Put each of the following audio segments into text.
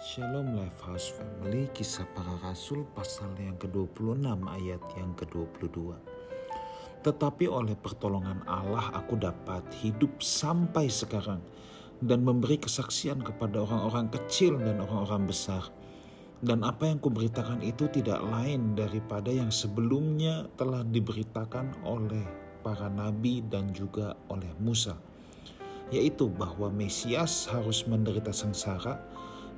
Shalom Life House Family, kisah para rasul pasal yang ke-26 ayat yang ke-22. Tetapi oleh pertolongan Allah aku dapat hidup sampai sekarang dan memberi kesaksian kepada orang-orang kecil dan orang-orang besar. Dan apa yang kuberitakan itu tidak lain daripada yang sebelumnya telah diberitakan oleh para nabi dan juga oleh Musa. Yaitu bahwa Mesias harus menderita sengsara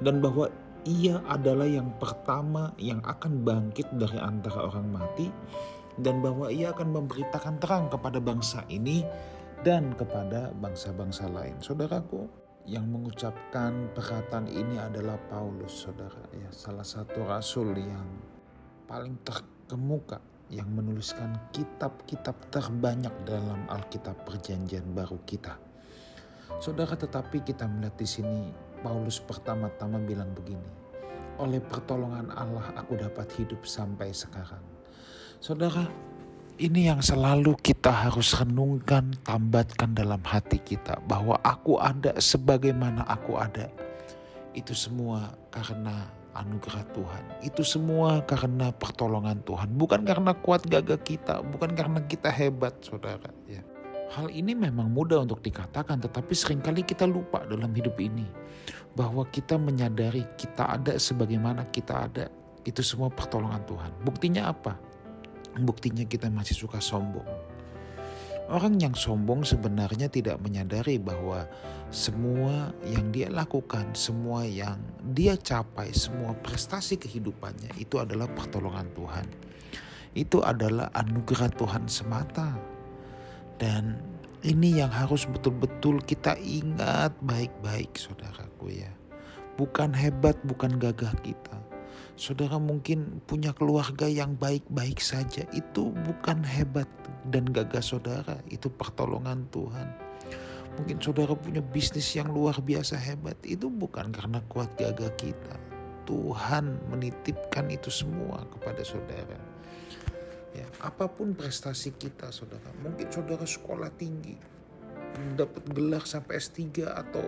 dan bahwa ia adalah yang pertama yang akan bangkit dari antara orang mati dan bahwa ia akan memberitakan terang kepada bangsa ini dan kepada bangsa-bangsa lain. Saudaraku, yang mengucapkan perkataan ini adalah Paulus, saudara. Ya, salah satu rasul yang paling terkemuka yang menuliskan kitab-kitab terbanyak dalam Alkitab Perjanjian Baru kita. Saudara, tetapi kita melihat di sini Paulus pertama-tama bilang begini, oleh pertolongan Allah aku dapat hidup sampai sekarang. Saudara, ini yang selalu kita harus renungkan, tambatkan dalam hati kita bahwa aku ada sebagaimana aku ada. Itu semua karena anugerah Tuhan. Itu semua karena pertolongan Tuhan, bukan karena kuat gagah kita, bukan karena kita hebat, Saudara, ya. Hal ini memang mudah untuk dikatakan, tetapi sering kali kita lupa dalam hidup ini bahwa kita menyadari kita ada sebagaimana kita ada. Itu semua pertolongan Tuhan. Buktinya apa? Buktinya kita masih suka sombong. Orang yang sombong sebenarnya tidak menyadari bahwa semua yang dia lakukan, semua yang dia capai, semua prestasi kehidupannya itu adalah pertolongan Tuhan. Itu adalah anugerah Tuhan semata dan ini yang harus betul-betul kita ingat baik-baik saudaraku ya. Bukan hebat, bukan gagah kita. Saudara mungkin punya keluarga yang baik-baik saja. Itu bukan hebat dan gagah saudara. Itu pertolongan Tuhan. Mungkin saudara punya bisnis yang luar biasa hebat. Itu bukan karena kuat gagah kita. Tuhan menitipkan itu semua kepada saudara. Ya, apa pun prestasi kita, saudara. Mungkin saudara sekolah tinggi, dapat gelar sampai S3 atau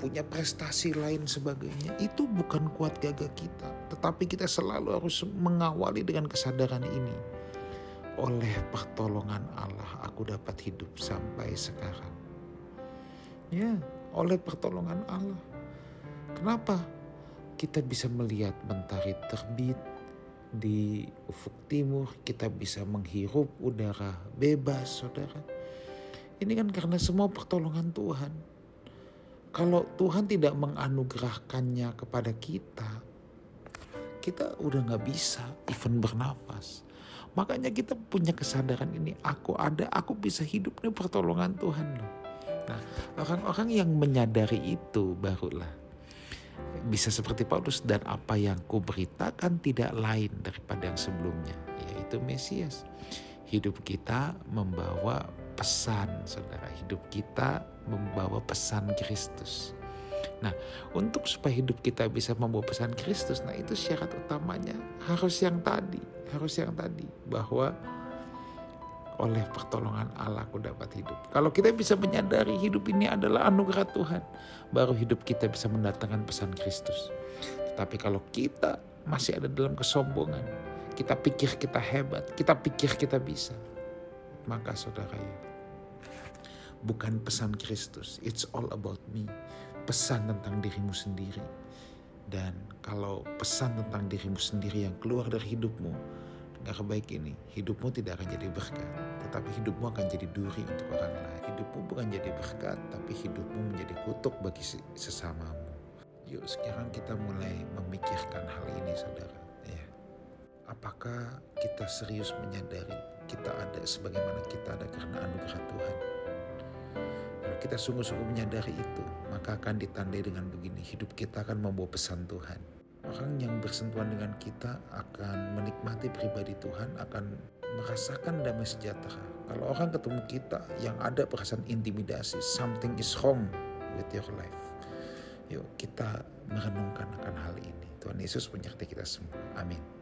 punya prestasi lain sebagainya. Itu bukan kuat gagah kita. Tetapi kita selalu harus mengawali dengan kesadaran ini. Oleh pertolongan Allah, aku dapat hidup sampai sekarang. Ya, oleh pertolongan Allah. Kenapa? Kita bisa melihat mentari terbit, di ufuk timur, kita bisa menghirup udara bebas, saudara. Ini kan karena semua pertolongan Tuhan. Kalau Tuhan tidak menganugerahkannya kepada kita, kita udah nggak bisa even bernafas. Makanya kita punya kesadaran ini, aku ada, aku bisa hidup nih pertolongan Tuhan loh. Nah, orang-orang yang menyadari itu barulah bisa seperti Paulus dan apa yang kuberitakan tidak lain daripada yang sebelumnya yaitu Mesias. Hidup kita membawa pesan, saudara. Hidup kita membawa pesan Kristus. Nah, untuk supaya hidup kita bisa membawa pesan Kristus, nah itu syarat utamanya harus yang tadi, harus yang tadi bahwa oleh pertolongan Allah aku dapat hidup. Kalau kita bisa menyadari hidup ini adalah anugerah Tuhan, baru hidup kita bisa mendatangkan pesan Kristus. Tetapi kalau kita masih ada dalam kesombongan, kita pikir kita hebat, kita pikir kita bisa, maka saudara ya, bukan pesan Kristus, it's all about me. Pesan tentang dirimu sendiri. Dan kalau pesan tentang dirimu sendiri yang keluar dari hidupmu, gak kebaik ini, hidupmu tidak akan jadi berkat, tetapi hidupmu akan jadi duri untuk orang lain. Hidupmu bukan jadi berkat, tapi hidupmu menjadi kutuk bagi sesamamu. Yuk sekarang kita mulai memikirkan hal ini saudara. Ya. Apakah kita serius menyadari kita ada sebagaimana kita ada karena anugerah Tuhan? Kalau kita sungguh-sungguh menyadari itu, maka akan ditandai dengan begini, hidup kita akan membawa pesan Tuhan orang yang bersentuhan dengan kita akan menikmati pribadi Tuhan, akan merasakan damai sejahtera. Kalau orang ketemu kita yang ada perasaan intimidasi, something is wrong with your life. Yuk kita merenungkan akan hal ini. Tuhan Yesus menyertai kita semua. Amin.